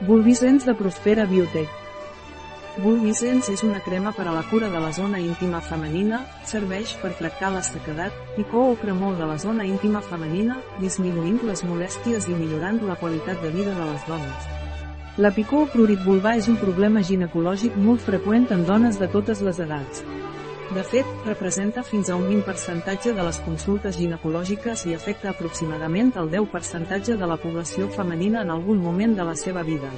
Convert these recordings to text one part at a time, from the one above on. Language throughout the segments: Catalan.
Bulbicens de Prospera Biotech. Bulbicens és una crema per a la cura de la zona íntima femenina, serveix per tractar la sequedat, picor o cremor de la zona íntima femenina, disminuint les molèsties i millorant la qualitat de vida de les dones. La picor o prurit vulvar és un problema ginecològic molt freqüent en dones de totes les edats. De fet, representa fins a un 20% de les consultes ginecològiques i afecta aproximadament el 10% de la població femenina en algun moment de la seva vida.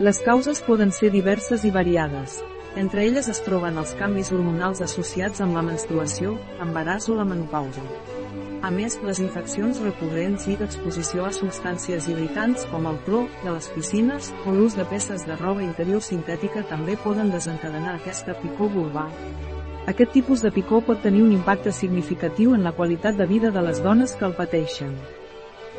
Les causes poden ser diverses i variades. Entre elles es troben els canvis hormonals associats amb la menstruació, embaràs o la menopausa. A més, les infeccions recurrents i d'exposició a substàncies irritants com el clor de les piscines o l'ús de peces de roba interior sintètica també poden desencadenar aquesta picor vulvar. Aquest tipus de picor pot tenir un impacte significatiu en la qualitat de vida de les dones que el pateixen.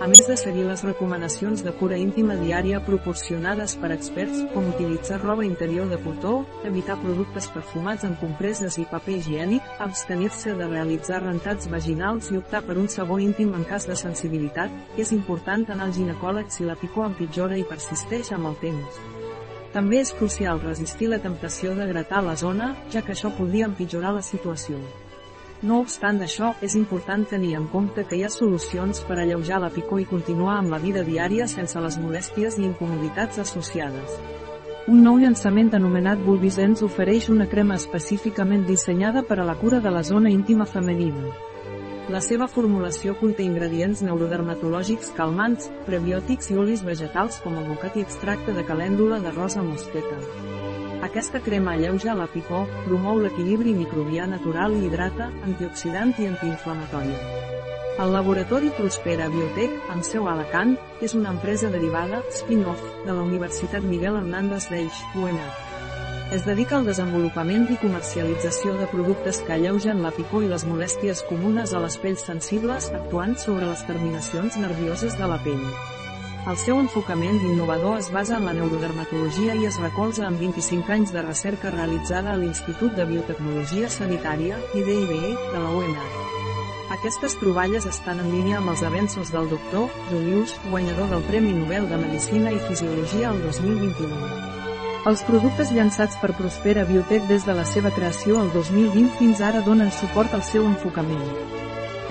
A més de seguir les recomanacions de cura íntima diària proporcionades per experts, com utilitzar roba interior de cotó, evitar productes perfumats amb compreses i paper higiènic, abstenir-se de realitzar rentats vaginals i optar per un sabó íntim en cas de sensibilitat, és important anar al ginecòleg si la picor empitjora i persisteix amb el temps. També és crucial resistir la temptació de gratar la zona, ja que això podria empitjorar la situació. No obstant això, és important tenir en compte que hi ha solucions per alleujar la picor i continuar amb la vida diària sense les molèsties i incomoditats associades. Un nou llançament anomenat Bulbicens ofereix una crema específicament dissenyada per a la cura de la zona íntima femenina. La seva formulació conté ingredients neurodermatològics calmants, prebiòtics i olis vegetals com abocat i extracte de calèndula de rosa mosqueta. Aquesta crema alleuja la picor, promou l'equilibri microbià natural i hidrata, antioxidant i antiinflamatori. El laboratori Prospera Biotech, amb seu a Alacant, és una empresa derivada, spin-off, de la Universitat Miguel Hernández d'Eix, UNR. Es dedica al desenvolupament i comercialització de productes que alleugen la picor i les molèsties comunes a les pells sensibles, actuant sobre les terminacions nervioses de la pell. El seu enfocament innovador es basa en la neurodermatologia i es recolza en 25 anys de recerca realitzada a l'Institut de Biotecnologia Sanitària, IDIBE, de la UNR. Aquestes troballes estan en línia amb els avenços del doctor Julius, guanyador del Premi Nobel de Medicina i Fisiologia el 2021. Els productes llançats per Prospera Biotech des de la seva creació el 2020 fins ara donen suport al seu enfocament.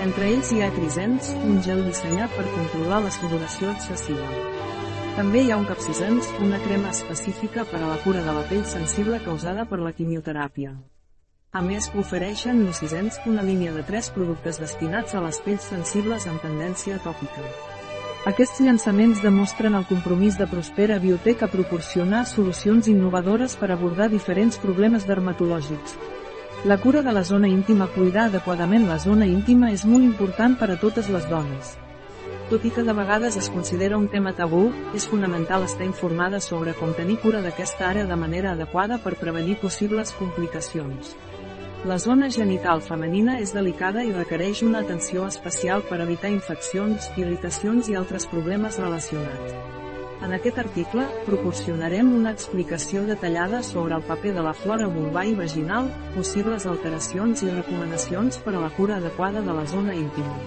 Entre ells hi ha Crisens, un gel dissenyat per controlar la sudoració excessiva. També hi ha un capsisens, una crema específica per a la cura de la pell sensible causada per la quimioteràpia. A més, ofereixen Nucisens, una línia de tres productes destinats a les pells sensibles amb tendència tòpica. Aquests llançaments demostren el compromís de Prospera Biotech a proporcionar solucions innovadores per abordar diferents problemes dermatològics. La cura de la zona íntima Cuidar adequadament la zona íntima és molt important per a totes les dones. Tot i que de vegades es considera un tema tabú, és fonamental estar informada sobre com tenir cura d'aquesta àrea de manera adequada per prevenir possibles complicacions. La zona genital femenina és delicada i requereix una atenció especial per evitar infeccions, irritacions i altres problemes relacionats. En aquest article, proporcionarem una explicació detallada sobre el paper de la flora vulvar i vaginal, possibles alteracions i recomanacions per a la cura adequada de la zona íntima.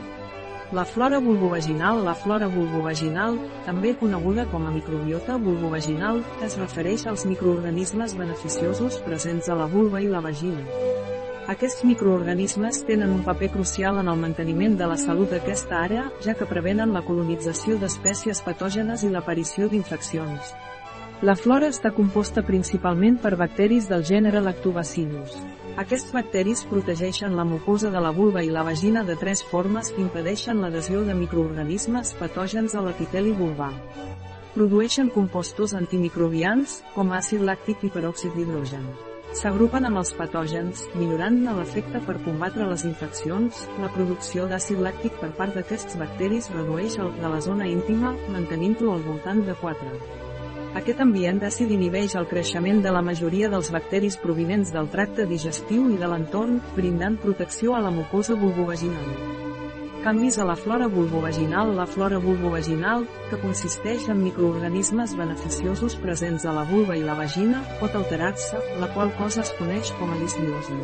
La flora vulvovaginal La flora vulvovaginal, també coneguda com a microbiota vulvovaginal, es refereix als microorganismes beneficiosos presents a la vulva i la vagina. Aquests microorganismes tenen un paper crucial en el manteniment de la salut d'aquesta àrea, ja que prevenen la colonització d'espècies patògenes i l'aparició d'infeccions. La flora està composta principalment per bacteris del gènere Lactobacillus. Aquests bacteris protegeixen la mucosa de la vulva i la vagina de tres formes que impedeixen l'adhesió de microorganismes patògens a l'epiteli vulvar. Produeixen compostos antimicrobians, com àcid làctic i peròxid d'hidrogen. S'agrupen amb els patògens, millorant-ne l'efecte per combatre les infeccions, la producció d'àcid làctic per part d'aquests bacteris redueix el de la zona íntima, mantenint-lo al voltant de 4. Aquest ambient d'àcid inhibeix el creixement de la majoria dels bacteris provinents del tracte digestiu i de l'entorn, brindant protecció a la mucosa vulvovaginal. Canvis a la flora vulvovaginal La flora vulvovaginal, que consisteix en microorganismes beneficiosos presents a la vulva i la vagina, pot alterar-se, la qual cosa es coneix com a disbiosi.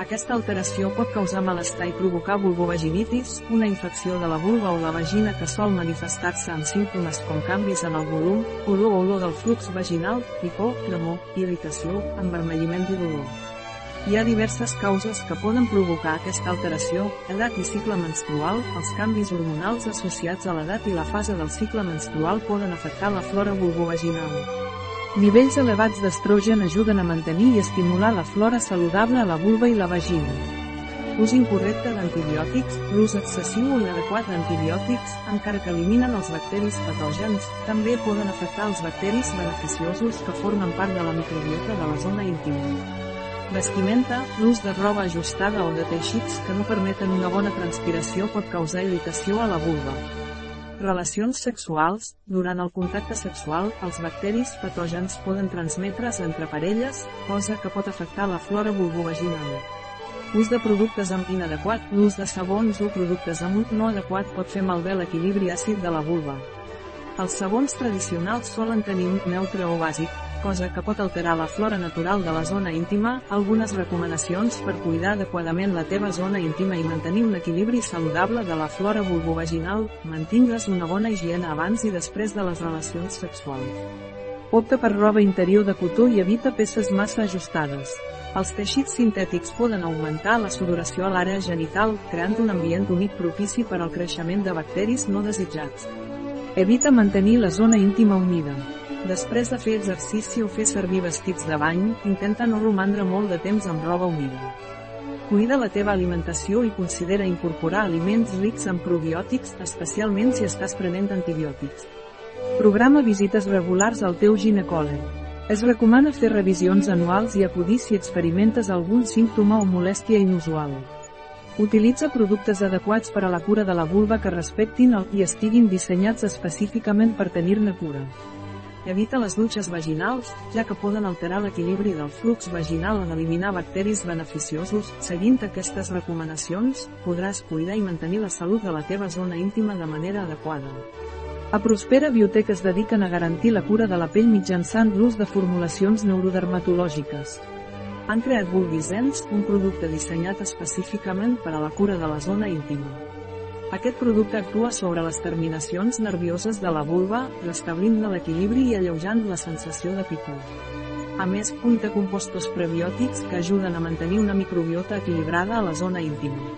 Aquesta alteració pot causar malestar i provocar vulvovaginitis, una infecció de la vulva o la vagina que sol manifestar-se amb símptomes com canvis en el volum, olor o olor del flux vaginal, picor, cremor, irritació, envermelliment i dolor. Hi ha diverses causes que poden provocar aquesta alteració, edat i cicle menstrual, els canvis hormonals associats a l'edat i la fase del cicle menstrual poden afectar la flora vulvovaginal. Nivells elevats d'estrogen ajuden a mantenir i estimular la flora saludable a la vulva i la vagina. Ús incorrecte d'antibiòtics, l'ús excessiu o inadequat d'antibiòtics, encara que eliminen els bacteris patògens, també poden afectar els bacteris beneficiosos que formen part de la microbiota de la zona íntima. Vestimenta, l'ús de roba ajustada o de teixits que no permeten una bona transpiració pot causar irritació a la vulva. Relacions sexuals, durant el contacte sexual, els bacteris patògens poden transmetre's entre parelles, cosa que pot afectar la flora vulvovaginal. Ús de productes amb inadequat, l'ús de sabons o productes amb un no adequat pot fer malbé l'equilibri àcid de la vulva. Els sabons tradicionals solen tenir un neutre o bàsic, cosa que pot alterar la flora natural de la zona íntima, algunes recomanacions per cuidar adequadament la teva zona íntima i mantenir un equilibri saludable de la flora vulvovaginal, mantingues una bona higiene abans i després de les relacions sexuals. Opta per roba interior de cotó i evita peces massa ajustades. Els teixits sintètics poden augmentar la sudoració a l'àrea genital, creant un ambient humit propici per al creixement de bacteris no desitjats. Evita mantenir la zona íntima humida. Després de fer exercici o fer servir vestits de bany, intenta no romandre molt de temps amb roba humida. Cuida la teva alimentació i considera incorporar aliments rics en probiòtics, especialment si estàs prenent antibiòtics. Programa visites regulars al teu ginecòleg. Es recomana fer revisions anuals i acudir si experimentes algun símptoma o molèstia inusual. Utilitza productes adequats per a la cura de la vulva que respectin el i estiguin dissenyats específicament per tenir-ne cura. Evita les dutxes vaginals, ja que poden alterar l'equilibri del flux vaginal en eliminar bacteris beneficiosos. Seguint aquestes recomanacions, podràs cuidar i mantenir la salut de la teva zona íntima de manera adequada. A Prospera Biotech es dediquen a garantir la cura de la pell mitjançant l'ús de formulacions neurodermatològiques. Han creat Vulvisens, un producte dissenyat específicament per a la cura de la zona íntima. Aquest producte actua sobre les terminacions nervioses de la vulva, restablint l'equilibri i alleujant la sensació de picor. A més, conté compostos prebiòtics que ajuden a mantenir una microbiota equilibrada a la zona íntima.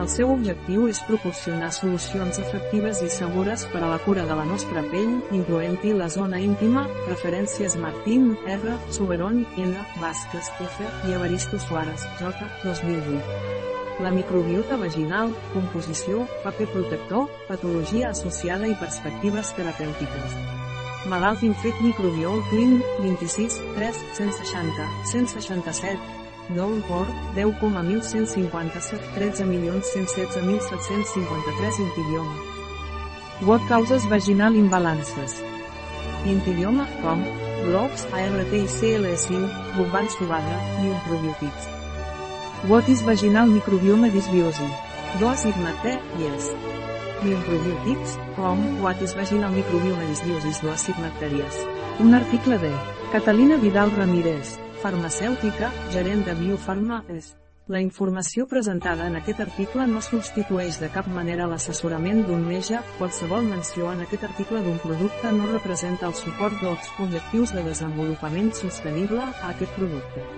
El seu objectiu és proporcionar solucions efectives i segures per a la cura de la nostra pell, incloent-hi la zona íntima, referències Martín, R, Soberon, N, Vázquez, F, i Evaristo Suárez, J, 2008 la microbiota vaginal, composició, paper protector, patologia associada i perspectives terapèutiques. Malalt infect microbiol clínic, 26, 3, 160, 167, Down Port, 10,1157, 13.116.753 Intidioma. What causes vaginal imbalances? Intidioma, com, blocs, ART i CL5, bombans i probiòtics. What is vaginal microbiome dysbiosis? Do asigmate, yes. Microbiotics, com, what is vaginal microbiome dysbiosis do asigmatèries. Un article de Catalina Vidal Ramírez, farmacèutica, gerent de Biofarma, és. La informació presentada en aquest article no substitueix de cap manera l'assessorament d'un metge, qualsevol menció en aquest article d'un producte no representa el suport dels objectius de desenvolupament sostenible a aquest producte.